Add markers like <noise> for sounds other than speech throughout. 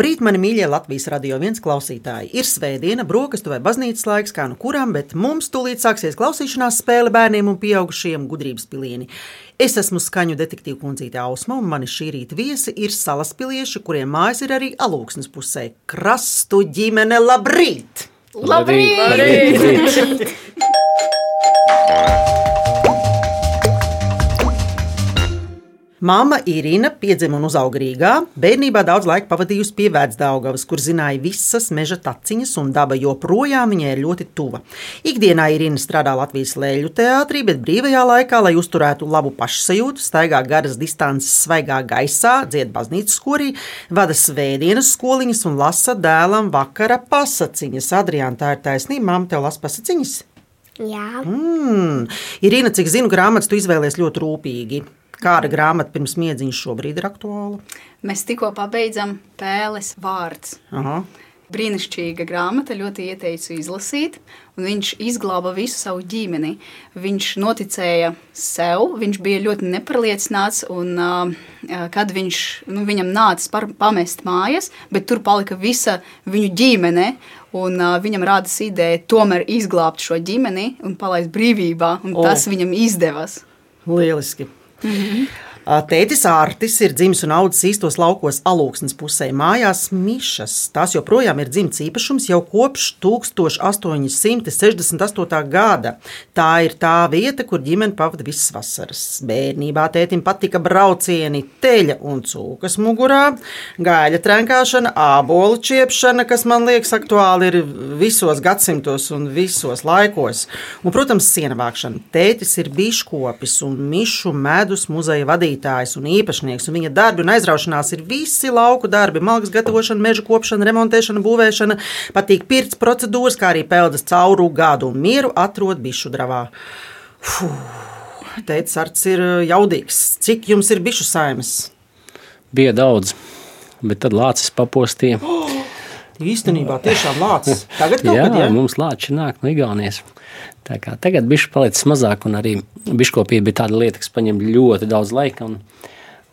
Labrīt, mani mīļie Latvijas radio viens klausītāji. Ir svētdiena, brokastu vai baznīcas laiks, kā nu kuram, bet mums tūlīt sāksies klausīšanās spēle bērniem un pieaugušiem gudrības pilieni. Es esmu skaņu detektīva kundzīte Ausma, un mani šī rīta viesi ir salas pilieši, kuriem mājas ir arī alūksnes pusē. Krastu ģimene, labrīt! Labrīt! labrīt. labrīt. <laughs> Māma Irina piedzima un uzauga Rīgā. Bērnībā daudz laika pavadījusi pie Vecdaugavas, kur zināja visas meža taciņas, un daba joprojām viņai ir ļoti tuva. Ikdienā Irina strādā Latvijas lēļu teātrī, bet brīvajā laikā, lai uzturētu labu pašsajūtu, staigā garas distances svaigā gaisā, dzied baznīcas skorī, vada svētdienas skoliņas un lasa dēlam vakara pasaciņas. Adriāna, tā ir taisnība, māma tev lasa pasaciņas? Jā. Mm. Irina, cik zinu, grāmatas tu izvēlējies ļoti rūpīgi. Kāda grāmata pirms miedziņas šobrīd ir aktuāla? Mēs tikko pabeidzam Pēles vārds. Aha. Brīnišķīga grāmata, ļoti ieteicu izlasīt. Viņš izglāba visu savu ģimeni. Viņš noticēja sev, viņš bija ļoti nepārliecināts. Un, uh, kad viņš, nu, viņam nāca par, pamest mājas, bet tur palika visa viņu ģimene. Un, uh, viņam rādās ideja tomēr izglābt šo ģimeni un palaist brīvībā. Un oh. Tas viņam izdevās. Lieliski! Mm-hmm. Tētis Ārtis ir dzimis un audzis īstos laukos alūksnes pusē, mājās Mišas. Tās joprojām ir dzimts īpašums jau kopš 1868. gada. Tā ir tā vieta, kur ģimene pavada visas vasaras. Bērnībā tētim patika braucieni teļa un cūkas mugurā, gaļa trenkāšana, ābolu čiepšana, kas man liekas aktuāli ir visos gadsimtos un visos laikos. Un, protams, siena vākšana. Tētis ir biškopis un mišu medus muzeja vadītājs vadītājs un īpašnieks, un viņa darbi un aizraušanās ir visi lauku darbi, malkas gatavošana, meža kopšana, remontēšana, būvēšana, patīk pirts procedūras, kā arī peldas cauru gadu un mieru atrod bišu dravā. Teicis, Arts ir uh, jaudīgs. Cik jums ir bišu saimes? Bija daudz, bet tad lācis papostīja. Oh! <gasps> Īstenībā tiešām lācis. Tagad kaut jā, kad, jā? mums lāči nāk no Igaunijas. Tā kā tagad bišķi palicis mazāk, un arī biškopība bija tāda lieta, kas paņem ļoti daudz laika. Un,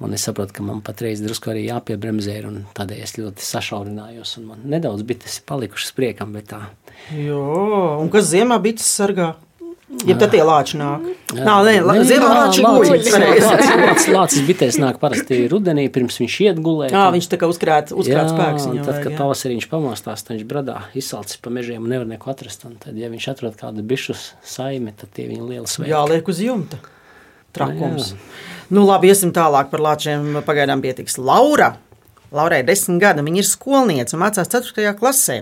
un es saprotu, ka man patreiz drusku arī jāpiebremzē, un tādēļ es ļoti sašaurinājos. Man nedaudz bites palikušas priekam, bet tā. Jo, un kas ziemā bites sargā? Ja tad tie lāči nāk. Nav, nē, nē ziemā lāči guļ. Lācis bitēs nāk parasti rudenī, pirms viņš iet gulēt. Jā, viņš tā kā uzkrāt, uzkrāt spēks. Jā, tad, kad pavasarī viņš pamostās, tad viņš bradā izsalcis pa mežiem un nevar neko atrast. Un tad, ja viņš atrod kādu bišu saimi, tad tie viņa liela svētki. Jā, liek uz jumta. Trakums. Jā. Nu labi, iesim tālāk par lāčiem. Pagaidām pietiks. Laura! Laurai ir desmit gadi, viņa ir skolniece un mācās 4. klasē.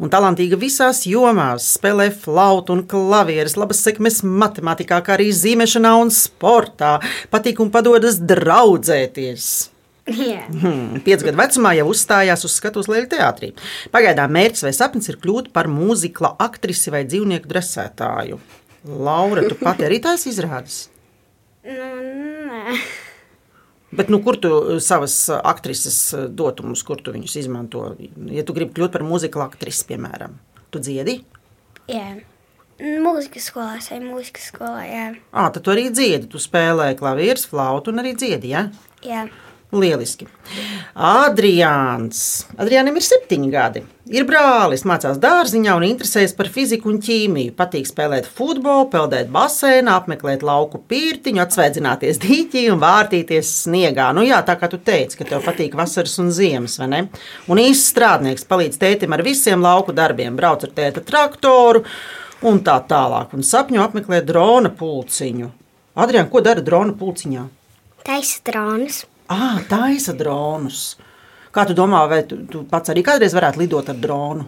Un talantīga visās jomās, spēlē flautu un klavieres, labas sekmes matemātikā, kā arī zīmēšanā un sportā. Patīk un padodas draudzēties. Yeah. Hmm, Piecu gadu vecumā jau uzstājās uz skatuves Lielajā teātrī. Pagaidām mērķis vai sapnis ir kļūt par mūzikla aktrisi vai dzīvnieku dresētāju. Laura, tu pati arī tās izrādes? Nu, nē. Bet nu, kur tu uh, savas uh, aktrises uh, dotumus, kur tu viņus izmanto? Ja tu gribi kļūt par mūzikas aktrisi, piemēram, tu dziedi? Jā. Mūzikas skolā, vai mūzikas skolā, jā. À, tad tu arī dziedi. Tu spēlē klavierus, flautu un arī dziedi. Ja? Jā. Lieliski. Adrians. Adrianam ir septiņi gadi. Ir brālis, mācās dārziņā un interesējas par fiziku un ķīmiju. Patīk spēlēt futbolu, peldēt basēnā, apmeklēt lauku pīrtiņu, atsveidzināties dīķī un vārtīties sniegā. Nu jā, tā kā tu teici, ka tev patīk vasaras un ziemas, vai ne? Un īsts strādnieks palīdz tētim ar visiem lauku darbiem, brauc ar tēta traktoru un tā tālāk. Un sapņo apmeklēt drona pulciņu. Adrian, ko dara drona pulciņā? Taisa dronus. Ah, taisa dronus. Kā tu domā, vai tu, tu pats arī kādreiz varētu lidot ar dronu?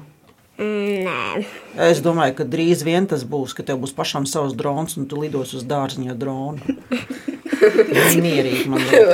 Mm, nē. Es domāju, ka drīz vien tas būs, ka tev būs pašam savs drons un tu lidos uz dārziņa dronu. <laughs> Mierīgi man liekas.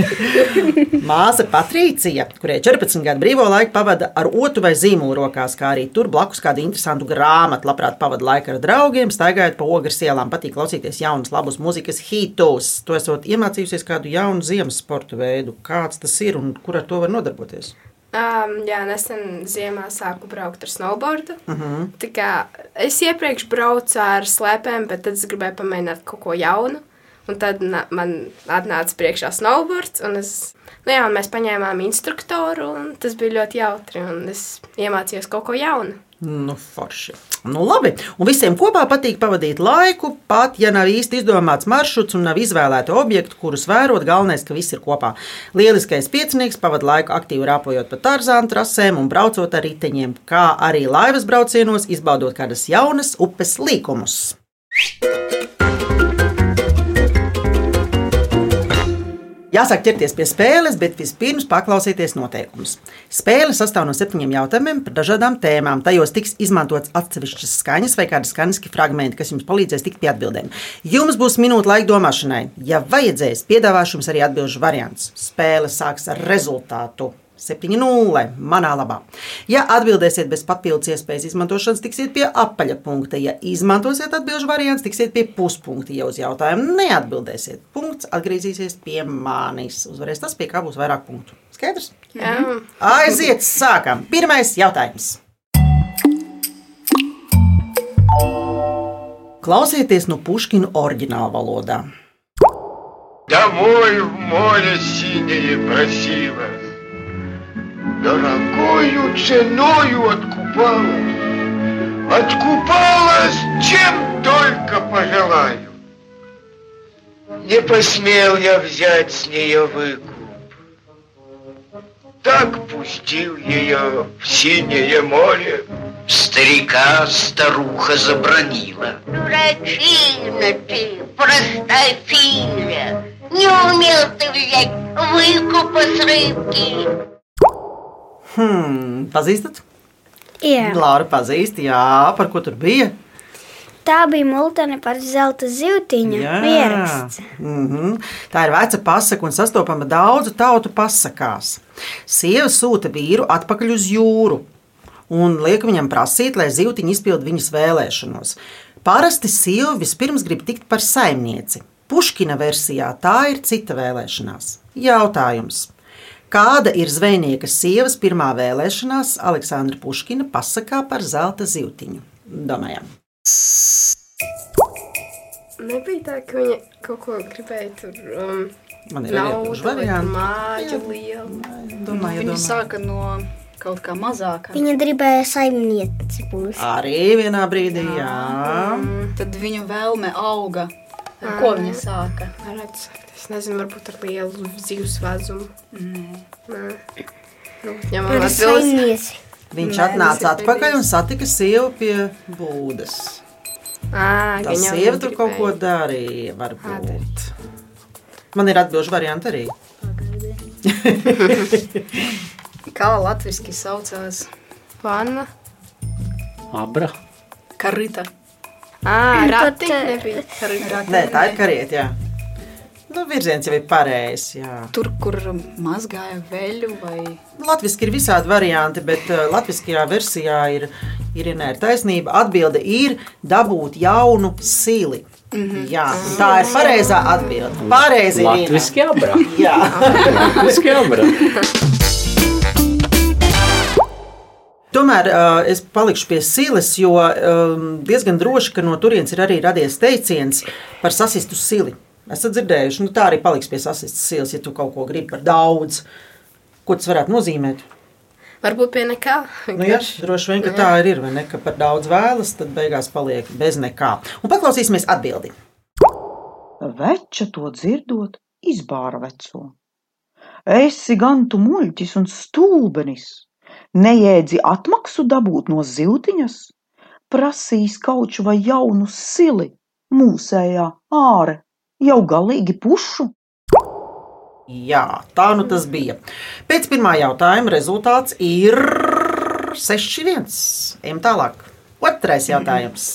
<laughs> Māsa Patricija, kurai 14 gadu brīvo laiku pavada ar otru vai zīmolu rokās, kā arī tur blakus kādu interesantu grāmatu, labprāt pavada laiku ar draugiem, staigājot pa ogres ielām, patīk klausīties jaunas, labas mūzikas hitos. Tu esot iemācījusies kādu jaunu ziemas sporta veidu. Kāds tas ir un kur ar to var nodarboties? Um, jā, nesen ziemā sāku braukt ar snowboardu. Uh -huh. Tā kā es iepriekš braucu ar slēpēm, bet tad es gribēju pamēģināt kaut ko jaunu. Un tad man atnāca priekšā snowboards, un, es, nu jā, un mēs paņēmām instruktoru, un tas bija ļoti jautri, un es iemācījos kaut ko jaunu. Nu, forši. Nu, labi. Un visiem kopā patīk pavadīt laiku, pat ja nav īsti izdomāts maršruts un nav izvēlēti objekti, kurus vērot. Galvenais, ka viss ir kopā. Lieliskais piecinieks pavadīja laiku aktīvi rāpojot pa tarzānu trasēm un braucot ar riteņiem, kā arī laivas braucienos, izbaudot kādas jaunas upes līkumus. Jāsāk ķerties pie spēles, bet vispirms paklausieties noteikumus. Spēle sastāv no septiņiem jautājumiem par dažādām tēmām. Tajos tiks izmantots atsevišķas skaņas vai kādi skaņas fragmenti, kas jums palīdzēs tikt pie atbildēm. Jums būs minūte laika domāšanai. Ja vajadzēs, piedāvāšu jums arī atbildžu variants. Spēle sāks ar rezultātu 7-0 manā labā. Ja atbildēsiet bez papildus iespējas izmantošanas, tiksiet pie apaļa punkta. Ja izmantosiet atbildžu variants, tiksiet pie puspunkta. Ja uz jautājumu neatbildēsiet, punkts atgriezīsies pie manis. Uzvarēs tas, pie kā būs vairāk punktu. Skaidrs? Jā, Aiziet, sākam. Pirmais jautājums. Klausieties no Puškina oriģināla valodā. Домой в море синее просила, Дорогою ценою откупалась, Откупалась, чем только пожелаю. Не посмел я взять с нее выкуп, Так пустил ее в синее море, Старика старуха забронила. Дурачина ты, простофиля, не умел ты взять выкупа с рыбки. Hmm, pazīstat? Jā, Laura pazīst, jā, par ko tur bija. tā bija multene par zelta zīltiņu ieraksts. Mm -hmm. Tā ir veca pasaka un sastopama daudzu tautu pasakās. Sieva sūta vīru atpakaļ uz jūru un liek viņam prasīt, lai zīltiņa izpild viņas vēlēšanos. Parasti sieva vispirms grib tikt par saimnieci. Puškina versijā tā ir cita vēlēšanās. Jautājums. Kāda ir zvejnieka sievas pirmā vēlēšanās Aleksandra Puškina pasakā par zelta zīltiņu? Domājam. nebija tā, ka viņa kaut ko gribēja tur. Um, Man ir vai varianti. māju lielu. Domāju, Viņa domāju. sāka no kaut kā mazāka. Viņa gribēja saimnieci būt. Arī vienā brīdī, jā. Tad viņu vēlme auga. Ar ko viņa sāka? Varētu sakt, es nezinu, varbūt ar lielu zivs vezumu. Nē. Nu, ja man Par atbildes. Viņš Nē, atnāca atpakaļ un satika sievu pie būdas. Ā, Tā sieva tur kaut ko darīja. Varbūt. Man ir atbildīgs variants arī. Kā latviešu saucās Vanna. Abra. karita? Ratiņa eh, nebija. Nē, tā ir karieta. Jā. Nu, virziens jau ir pareizs. jā. Tur, kur mazgāja veļu vai Latvijasiski ir visādi varianti, bet latviskajā versijā ir, ir, ir taisnība. Atbilde ir dabūt jaunu sili. Mm -hmm. Jā, tā ir pareizā atbilde. Pareizi. Latviski abra. Jā. Latviski abra. <laughs> Tomēr uh, es palikšu pie silas, jo um, diezgan droši, ka no turienes ir arī radies teiciens par sasistu sili. Esat dzirdējuši, nu tā arī paliks pie sasistas silas, ja tu kaut ko gribi par daudz. Ko tas varētu nozīmēt? Varbūt pie nekā. Nu, jā, droši vien, ka tā arī ir. vai Ne, ka par daudz vēlas, tad beigās paliek bez nekā. Un paklausīsimies atbildi. Veča to dzirdot, izbāra veco. Esi gan tu muļķis un stulbenis. Nejēdzi atmaksu dabūt no ziltiņas, prasīs kauču vai jaunu sili, mūsējā āre, jau galīgi pušu. Jā, tā nu tas bija. Pēc pirmā jautājuma rezultāts ir 6-1. Ejam tālāk. Otrais jautājums.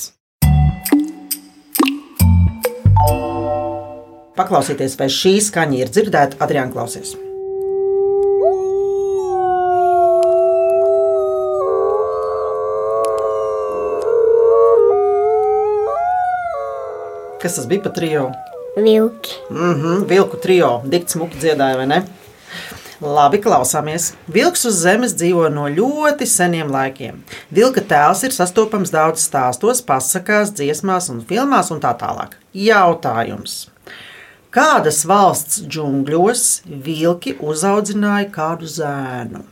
Paklausieties, vai šī skaņa ir dzirdēta. Adriāna klausies. Kas tas bija pa trio? Vilki. Mm -hmm, vilku trio, dikts smuki dziedāja, vai ne? Labi, klausāmies. Vilks uz zemes dzīvo no ļoti seniem laikiem. Vilka tēls ir sastopams daudz stāstos, pasakās, dziesmās un filmās un tā tālāk. Jautājums. Kādas valsts džungļos vilki uzaudzināja kādu zēnu?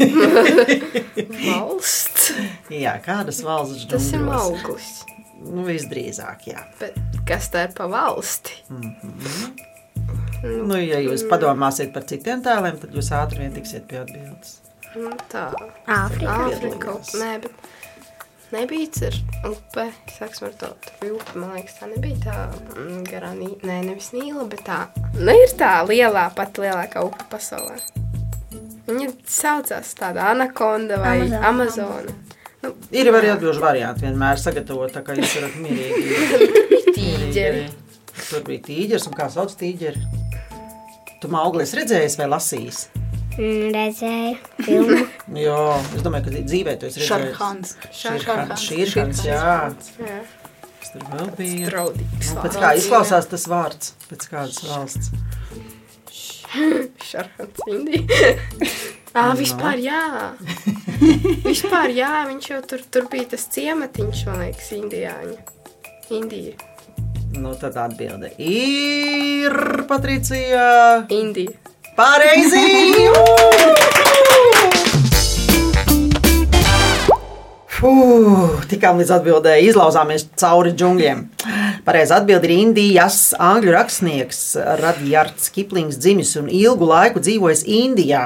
<laughs> <laughs> Valsts. <laughs> Jā, kādas valsts džungļos? Tas ir auglis. Nu, visdrīzāk, jā. Bet kas tā ir pa valsti? Nu, ja jūs padomāsiet par citiem tēliem, tad jūs ātri vien tiksiet pie atbildes. Nu, tā. Āfrika. Āfrika. Nē, bet nebija ar upe. Sāksim ar to upi. Man liekas, tā nebija tā mm, garā. Nī... Nē, nevis Nīla, bet tā. Nu, ir tā lielā, pat lielākā upe pasaulē. Viņa saucās tāda anakonda vai Amazona. amazona. Nu, Ir arī atbildžu varianti vienmēr sagatavot, kā jūs varat mierīgi. <laughs> tīģeri. Tur bija tīģeris, un kā sauc tīģeri? Tu mauglis redzējis vai lasījis? Mm, Redzēju filmu. <laughs> Jā, es domāju, ka dzīvē tu esi redzējis. Šarhans. Širhans, širhans, jā. Jā, Kas tur vēl bija? draudīgs. Nu, Pēc kā izklausās tas vārds? Pēc kādas valsts? <laughs> Šarhans, Indija. <laughs> Ah, vispār jā. <laughs> vispār jā, viņš jau tur, tur bija tas ciematiņš, man liekas, Indijāņu. Indija. Nu, tad atbilde ir Patricija. Indija. Pareizi! Fuh, tikām līdz atbildēji, izlauzāmies cauri džungļiem. Pareizi atbild ir Indijas angļu rakstnieks Radjards Kiplings dzimis un ilgu laiku dzīvojis Indijā.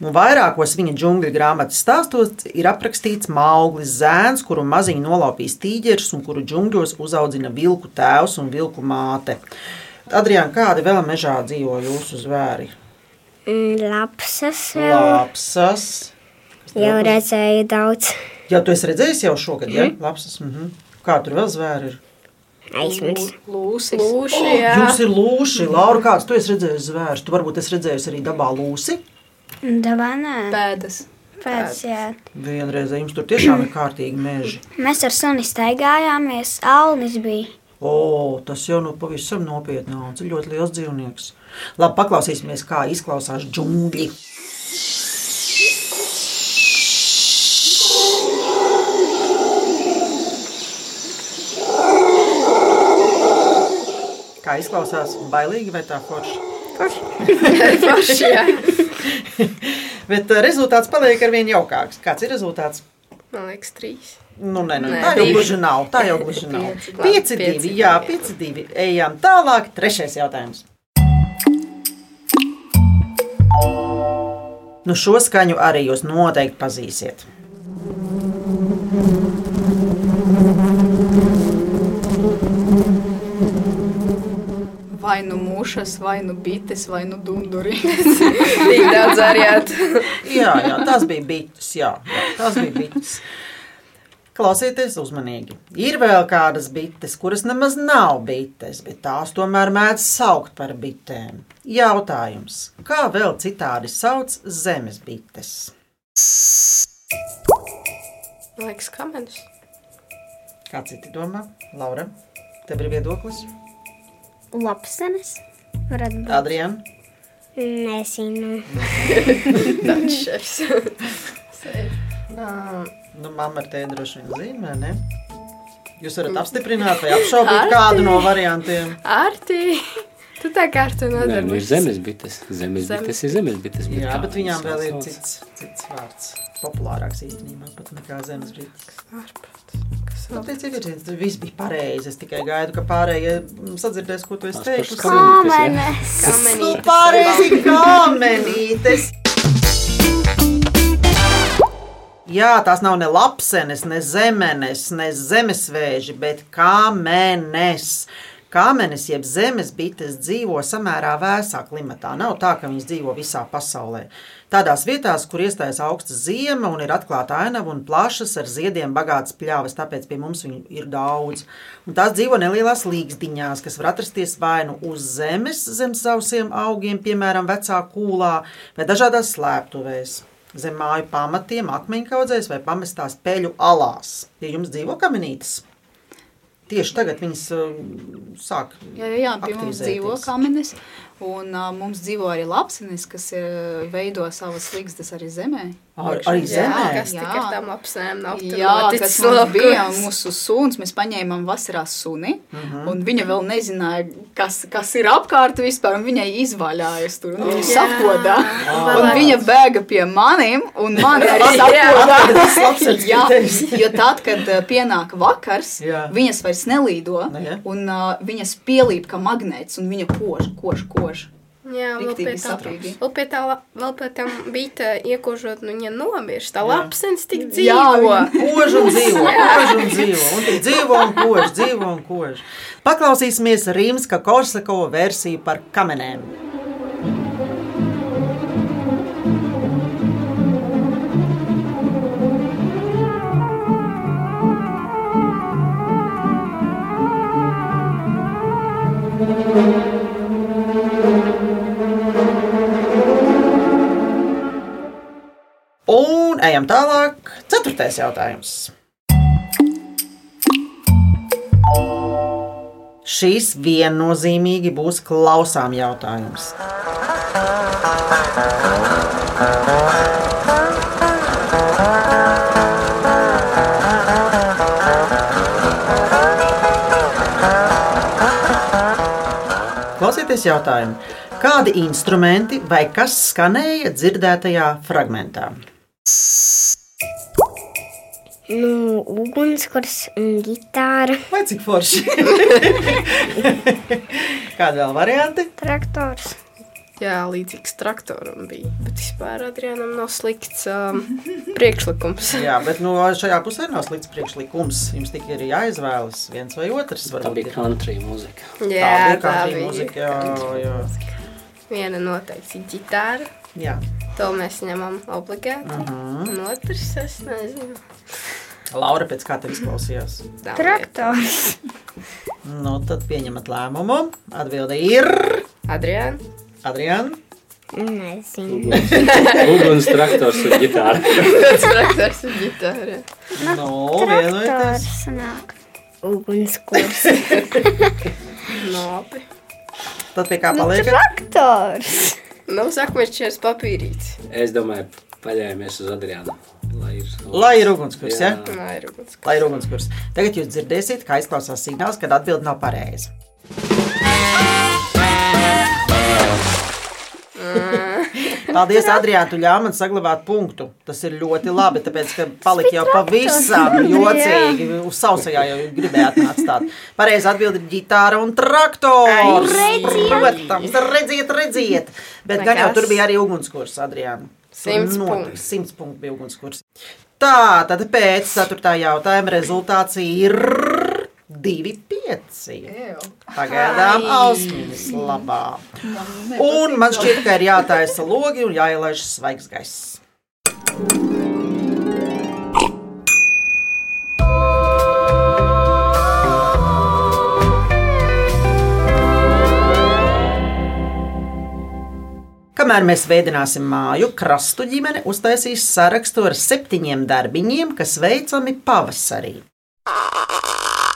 Un vairākos viņa džungļu grāmatas stāstos ir aprakstīts mauglis zēns, kuru maziņi nolaupīs tīģeris un kuru džungļos uzaudzina vilku tēvs un vilku māte. Adriāna, kādi vēl mežā dzīvo jūsu zvēri? Mm, Lapsas vēl. Lapsas. Jau redzēju daudz. Jā, tu esi redzējis jau šogad, ja? Lapsas. Mhm. Kā tur vēl zvēri ir? Aizmirst. Lūsis. Lūši, jā. Jums ir lūši, Laura, kāds tu esi redzējis zvērus? Tu varbūt esi redzējis arī dabā lūsi. Dabā nē. Pēdas. Pēc, jā. Vienreiz jums tur tiešām ir kārtīgi meži. Mēs ar suni staigājāmies. Alnis bija. O, tas jau nu pavisam nopietni nāca. Ļoti liels dzīvnieks. Labi, paklausīsimies, kā izklausās džungļi. Kā izklausās? Bailīgi vai tā forši? Forši. <laughs> <laughs> Bet uh, rezultāts paliek ar vien jaukāks. Kāds ir rezultāts? Man liekas, trīs. Nu, nē, nu, Nē, tā jau gluži nav. Tā jau gluži nav. Pieci. Pieci, divi. pieci, Jā, jā. pieci, divi. Ejam tālāk. Trešais jautājums. Nu, šo skaņu arī jūs noteikti pazīsiet. Vai mušas, vai nu bites, vai nu dunduri. <laughs> Tik daudz variantu. <laughs> Jā, jā, tas bija bites. Jā, jā, tas bija bites. Klausieties uzmanīgi. Ir vēl kādas bites, kuras nemaz nav bites, bet tās tomēr mēdz saukt par bitēm. Jautājums, kā vēl citādi sauc zemes bites? Liekas, kamenis. Kā citi domā? Laura, tev ir viedoklis? Lapsenes. Varētu būt. Adriana? Nezinu. Tāds <laughs> šefs. <laughs> Nu, mamma ar tēti droši vien zina, vai ne? Jūs varat apstiprināt vai apšaubīt kādu no variantiem. Arti. Tu tā kā ar to Nē, nu, ir nodarbojies. zemes bites. Zemes Zemes. bites ir zemes bites. Jā, kā bet viņām vēl ir cits, cits vārds. Populārāks īstenībā pat nekā zemes bites. Ārprāt. Vēl? teici, Virģīns, tas viss bija pareizi. Es tikai gaidu, ka pārējie mm, sadzirdēs, ko tu esi teicis. Kamenītes. Nu, Kamenītes. pareizi kāmenītes. Jā, tās nav ne lapsenes, ne zemenes, ne zemesvēži, bet kāmenes. Kāmenes, jeb zemes bites, dzīvo samērā vēsā klimatā. Nav tā, ka viņas dzīvo visā pasaulē. Tādās vietās, kur iestājas augsta zima un ir atklāta ainava un plašas ar ziediem bagātas pļavas, tāpēc pie mums viņu ir daudz. Un tās dzīvo nelielās līgzdiņās, kas var atrasties vai nu uz zemes, zem sausiem augiem, piemēram, vecā kūlā, vai dažādās slēptuvēs. Zem māju pamatiem, akmeņkaudzēs vai pamestās peļu alās. Pie jums dzīvo kamenītes. Tieši tagad viņas uh, sāk Jā, jā, jā pie mums dzīvo Aktivizēties. Un uh, mums dzīvo arī lapsenis, kas ir, veido savas līgstas arī zemē. Ar, arī zemē. Kas tik ar tām apsnēm nav Jā, noticis kas mums bija mūsu suns. Mēs paņēmām vasarā suni, uh Mhm. -huh. un viņa vēl nezināja, kas, kas ir apkārt vispār, un viņai izvaļājas tur. un Viņa sapodā, un viņa bēga pie maniem, un man arī <laughs> lapsenis Jā, jo tad, kad pienāk vakars, Jā. viņas vairs nelīdo, Nu, jā. un uh, viņas pielīp kā magnēts, un viņa kož, kož, kož. Jā, vēl pie tā, vēl pie tā, vēl pie tam bija tā iekožot, nu, viņa nomirst. Tā Jā. lapsens tik Jā, dzīvo. <laughs> Kož un dzīvo, kož un dzīvo, un tik dzīvo un kož, dzīvo un kož. Paklausīsimies Rīmska Korsakova versiju par kamenēm. Ejam tālāk. Ceturtais jautājums. Šīs viennozīmīgi būs klausām jautājums. Klausieties jautājumu. Kādi instrumenti vai kas skanēja dzirdētajā fragmentā? Nu, ugunskurs un ģitāra. Vai cik forši? <laughs> Kāda vēl varianti? Traktors. Jā, līdzīgs traktoram bija. Bet vispār Adrianam nav slikts um, priekšlikums. Jā, bet nu, šajā pusē nav slikts priekšlikums. Jums tikai ir jāizvēlas viens vai otrs. Tā varbūt bija ir. country mūzika. Tā Jā, bija tā country bija. mūzika. Jā, jā. Viena noteikti ir ģitāra. Jā. To mēs ņemam obligāti. Mhm. Un otrs, es nezinu. Laura, pēc kā tev izklausījās? Traktors. Nu, tad pieņemat lēmumu. Atbilde ir Adriana. Adriana. Nezinu. Uguns traktors un ģitāra. Traktors un ģitāra. No, vienojieties. Traktors sanāk. Ugunskurs. <laughs> Labi. Tad pie kā Nu, paliekat? traktors. Nu, sākumais čers papīrīts. Es domāju, paļāvāmies uz Adriānu. Lai ir, Lai ir ugunskurs, ja? Nā, ir uguns. Lai ir ugunskurs. Tagad jūs dzirdēsiet, kā izklausās signāls, kad atbilde nav pareiza. Paldies, Adriāna, tu ļāvi man saglabāt punktu. Tas ir ļoti labi, tāpēc, ka palika jau pavisam <laughs> jocīgi. Uz sausajā jau gribējāt atstāt. Pareizi atbildi ir ģitāra un traktors. Protams, redziet, redziet. Bet gan jau tur bija arī ugunskurs, Adriāna. Simts punkti. Simts punkti bija ugunskurs. Tā, tad pēc ceturtā jautājuma rezultāts ir 2,5. Pagaidām ausmas labā. Un man šķiet, ka ir jātaisa logi un jāielaiž svaigs gaiss. Kamēr mēs veidināsim māju, krastu ģimene uztaisīs sarakstu ar septiņiem darbiņiem, kas veicami pavasarī.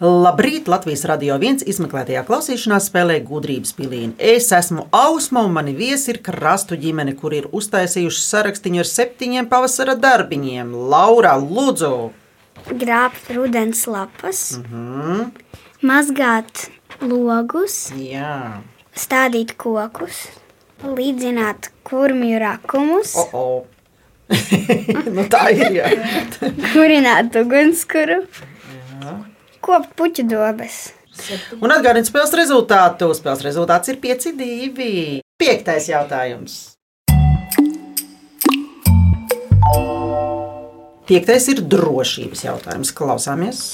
Labrīt! Latvijas radio viens izmeklētajā klausīšanās spēlē gudrības pilīni. Es esmu Ausma, un mani viesi ir krastu ģimene, kur ir uztaisījuši sarakstu ar septiņiem pavasara darbiņiem. Laura, lūdzu! Grābt rudens lapas, Mhm. mazgāt logus, Jā, stādīt kokus, līdzināt kurmju rakumus, o, o. <laughs> nu, tā ir. Jā. kurināt ugunskura, kopt puķu dobes. Un atgādini spēles rezultātu. Spēles rezultāts ir 5-2. Piektais jautājums. Piektais ir drošības jautājums. Klausāmies!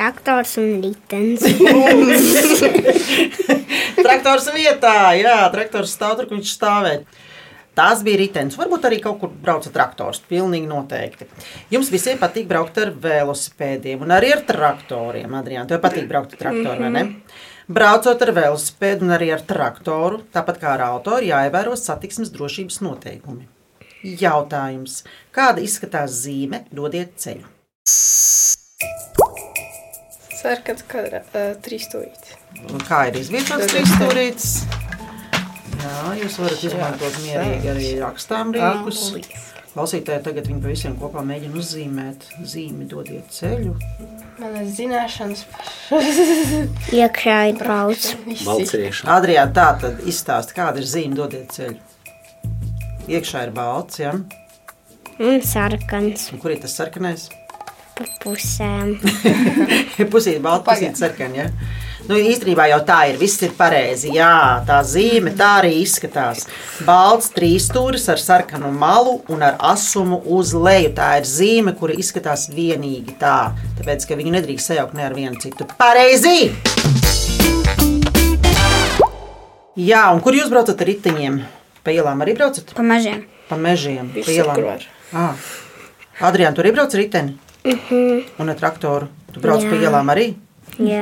Traktors un litens. <laughs> Traktors vietā, jā, traktors stāv tur, kur viņš stāvēja. Tās bija ritenis. Varbūt arī kaut kur brauca traktors. Pilnīgi noteikti. Jums visiem patīk braukt ar velosipēdiem un arī ar traktoriem. Adrian, tev patīk braukt ar traktoru, vai ne? Braucot ar velosipēdu un arī ar traktoru, tāpat kā ar auto, ir jāievēro satiksmes drošības noteikumi. Jautājums. Kāda izskatās zīme? Dodiet ceļu. Sarkans kadrā, uh, trīs stūrītes. Un Kā ir izvietots trīs stūrītes? Jā, jūs varat izmantot mierīgi arī rakstām rīkus. Klausītāji tagad viņi pavisam kopā mēģina uzzīmēt zīmi, dodiet ceļu. Manas zināšanas <laughs> Iekšā ir brauc. Iekšā. Adrijā, tā tad izstāst, kāda ir zīme, dodiet ceļu. Iekšā ir balts, ja? Un sarkans Un kur ir tas sarkanais? Pa pusēm. <laughs> Pusīt balta, pusīt sarkana, ja? Nu, īstenībā jau tā ir. Viss ir pareizi. Jā, tā zīme tā arī izskatās. Balts trīsstūris ar sarkanu malu un ar asumu uz leju. Tā ir zīme, kura izskatās vienīgi tā. Tāpēc, ka viņu nedrīkst sajaukt ne ar vienu citu. Pareizi! Jā, un kur jūs braucat ar riteņiem? Pa ielām arī braucat? Pa mažiem. Pa mežiem, pa ielām. Ah. Adrian, tur arī brauc ar riteni? Un ar traktoru. Tu brauc pa Jā. ielām arī? Jā.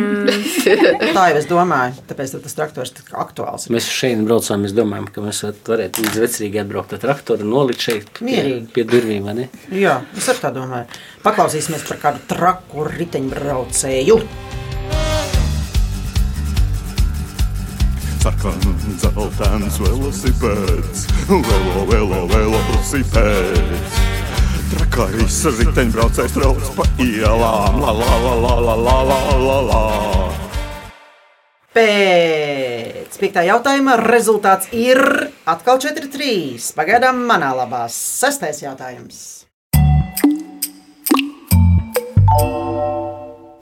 <laughs> Tā jau es domāju, tāpēc tas traktors ir tik aktuāls. Mēs šeit braucām, mēs domājam, ka mēs varētu līdz vecrīgi atbraukt ar traktoru un nolikt šeit pie, Mierīgi. pie durvīm, vai ne? Jā, es arī tā domāju. Paklausīsimies par kādu traku riteņbraucēju. Sarkans, zeltains velosipēds, velo, velo, velosipēds. Trakāris riteņbraucējs brauc pa ielām, la la la la la la la la la. Pēc piektā jautājuma rezultāts ir atkal 4-3. Pagaidām manā labā sestais jautājums.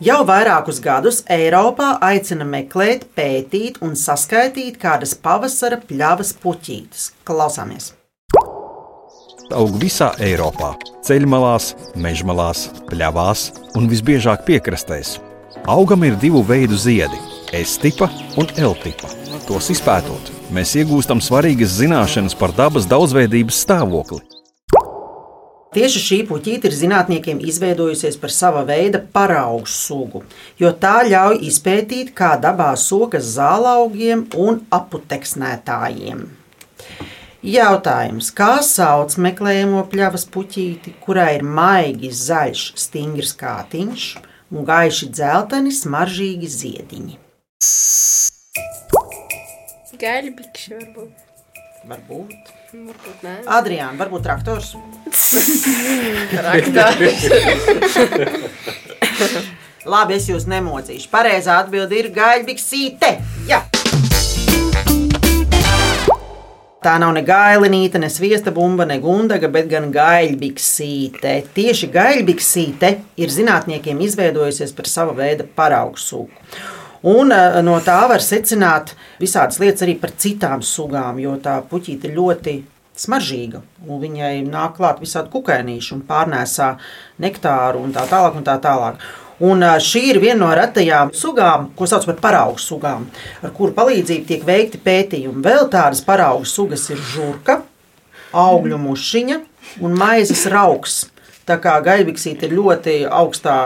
Jau vairākus gadus Eiropā aicina meklēt, pētīt un saskaitīt kādas pavasara pļavas puķītes. Klausāmies! Aug visā Eiropā, ceļmalās, mežmalās, pļavās un visbiežāk piekrastēs. Augam ir divu veidu ziedi - S-tipa un L-tipa. Tos izpētot, mēs iegūstam svarīgas zināšanas par dabas daudzveidības stāvokli. Tieši šī puķīte ir zinātniekiem izveidojusies par sava veida paraugu sugu, jo tā ļauj izpētīt, kā dabā sokas zālaugiem un aputeksnētājiem. Jautājums, kā sauc meklējamo pļavas puķīti, kurai ir maigi zaļš, stingrs kātiņš un gaiši dzelteni, smaržīgi ziediņi? Gaļa bikši varbūt. Varbūt. Varbūt nē. Adriāna, varbūt traktors. <laughs> <laughs> Labi, es jūs nemocīšu. Pareizā atbilde ir gaļbiksīte. Jā. Tā nav ne gailinīte, ne sviesta bumba, ne gundaga, bet gan gaļbiksīte. Tieši gaļbiksīte ir zinātniekiem izveidojusies par sava veida paraugu sugu. Un eh, no tā var secināt visādas lietas arī par citām sugām, jo tā puķīte ļoti smaržīga. un Viņai nāk klāt visādi kukaiņīši un pārnēsā nektāru un tā tālāk. Un tā tālāk. Un šī ir viena no retajām sugām, ko sauc par paraugu sugām, ar kuru palīdzību tiek veikti pētījumi. Vēl tādas paraugu sugas ir žurka, augļu mušiņa un maizes rauks. Tā kā gaļbiksīte ir ļoti augstā,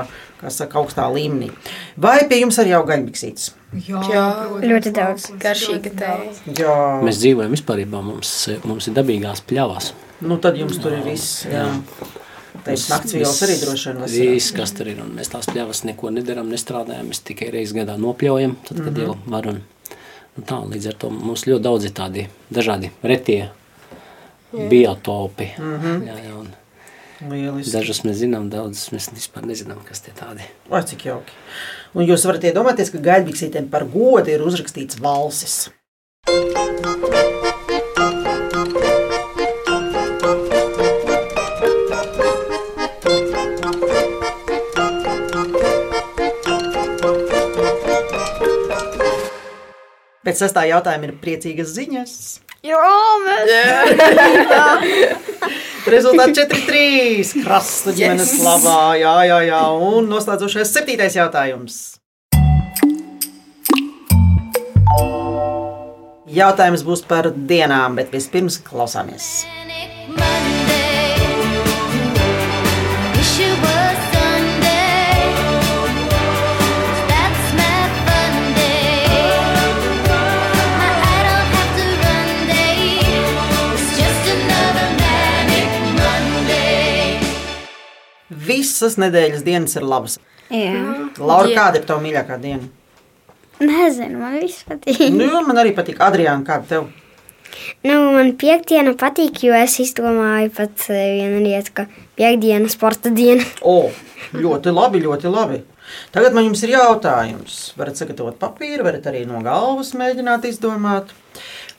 kā saka, augstā līmenī. Vai pie jums arī jau gaļbiksītes? Jā, Ļoti daudz. garšīga tēja. Jā, Mēs dzīvojam vispār, mums, mums ir dabīgās pļavas. nu tad jums tur ir viss. Jā. Teiks, nakts vielas arī droši vien vasarā. Viss, kas tur ir, un mēs tās pļavas neko nedaram, nestrādājam, mēs tikai reizi gadā nopļaujam, tad, kad Mhm. jau varam. Nu tā, līdz ar to mums ļoti daudz ir tādi dažādi retie biotopi. Mhm. Jā, jā, un Lieliski. dažas mēs zinām, daudzas mēs vispār nezinām, kas tie tādi. Vai cik jauki. Un jūs varat iedomāties, ka gaļbiksītēm par godu ir uzrakstīts valsis. Pēc sestā jautājuma ir priecīgas ziņas. Jā, mēs. <laughs> Rezultāts 4-3. Krasta ģimenes Yes. labā. Jā, jā, jā. Un noslēdzošais septītais jautājums. Jautājums būs par dienām, bet vispirms klausāmies. Visas nedēļas dienas ir labas. Jā. Laura, Jā. kāda ir tava mīļākā diena? Nezinu, man viss patīk. Nu, jo man arī patīk. Adriāna, kāda tev? Nu, man piekdiena patīk, jo es izdomāju pat vienu lietu, ka piekdiena sporta diena. O, ļoti labi, ļoti labi. Tagad man jums ir jautājums. Varat sagatavot papīru, varat arī no galvas mēģināt izdomāt.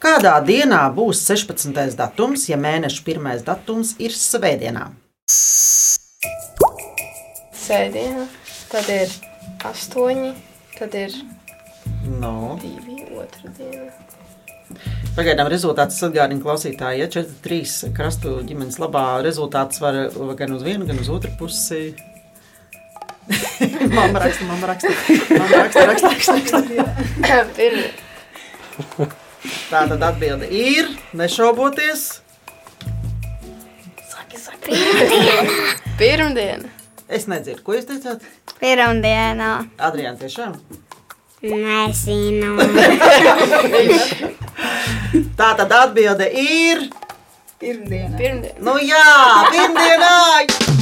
Kādā dienā būs 16. datums, ja mēneša pirmais datums ir svētdienā? Sēdienā, tad ir astoņi, tad ir No. divi otra diena. Pagaidām rezultāts atgādina klausītāji, ja 4-3 krastu ģimenes labā rezultāts var gan uz vienu, gan uz otru pusi. <laughs> mamma raksta, mamma raksta, mamma raksta, raksta, raksta, raksta. Tā tad atbilde ir, nešauboties. Pirmdiena. Es nedzirdu, ko jūs teicāt? Pirmdienā. Adriāna, tiešām? Nezinu. <laughs> Tā tad atbilde ir. Pirmdiena. Pirmdiena. Nu jā, pirmdienā!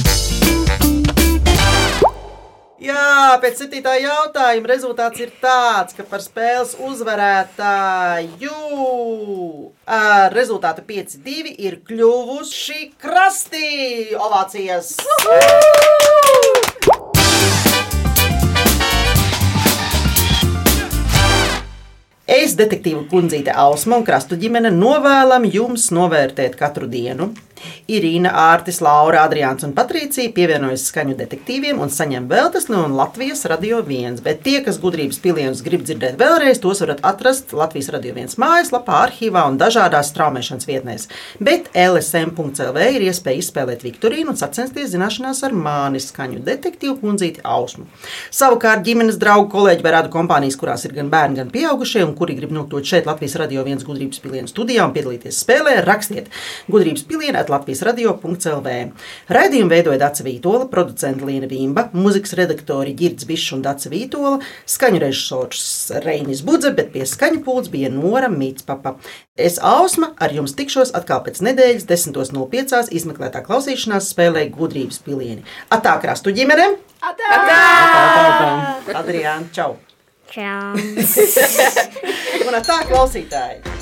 Jā, pēc septītā jautājuma rezultāts ir tāds, ka par spēles uzvarētāju ar rezultātu 5-2 ir kļuvuši krasti. Ovācijas! Es, detektīva kundzīte Ausma un krastu ģimene, novēlam jums novērtēt katru dienu. Irīna, Ārtis, Laura, Adriāns un Patricija pievienojas skaņu detektīviem un saņem veltes no Latvijas radio viens. Bet tie, kas gudrības pilienus grib dzirdēt vēlreiz, tos varat atrast Latvijas radio viens mājaslapā, arhīvā un dažādās straumēšanas vietnēs. Bet LSM.CLV ir iespēja izspēlēt Viktorīnu un sacensties zināšanās ar mani skaņu detektīvu kundzīti Ausmu. Savukārt ģimenes draugu kolēģi vai radu kompānijas, kurās ir gan bērni, gan pieaugušie, un kuri grib nokļūt šeit Latvijas radio viens gudrības pilienu studijā un piedalīties spēlē, rakstiet gudrības pilienu Latvijas radio.clv. Raidījumu veidoja Dāca Vītola, producenta Liena Vimba, mūzikas redaktori Girds Bišs un Dāca Vītola, skaņu režisors Reinis Budze, bet pie skaņu pults bija Nora Mītspapa. Es Ausma ar jums tikšos atkal pēc nedēļas 10.05. izmeklētā klausīšanās spēlē gudrības pilieni. Atā krastu ģimene! Atā! Adriāna, čau! Čau! <laughs> <laughs> Un tā klausītāji!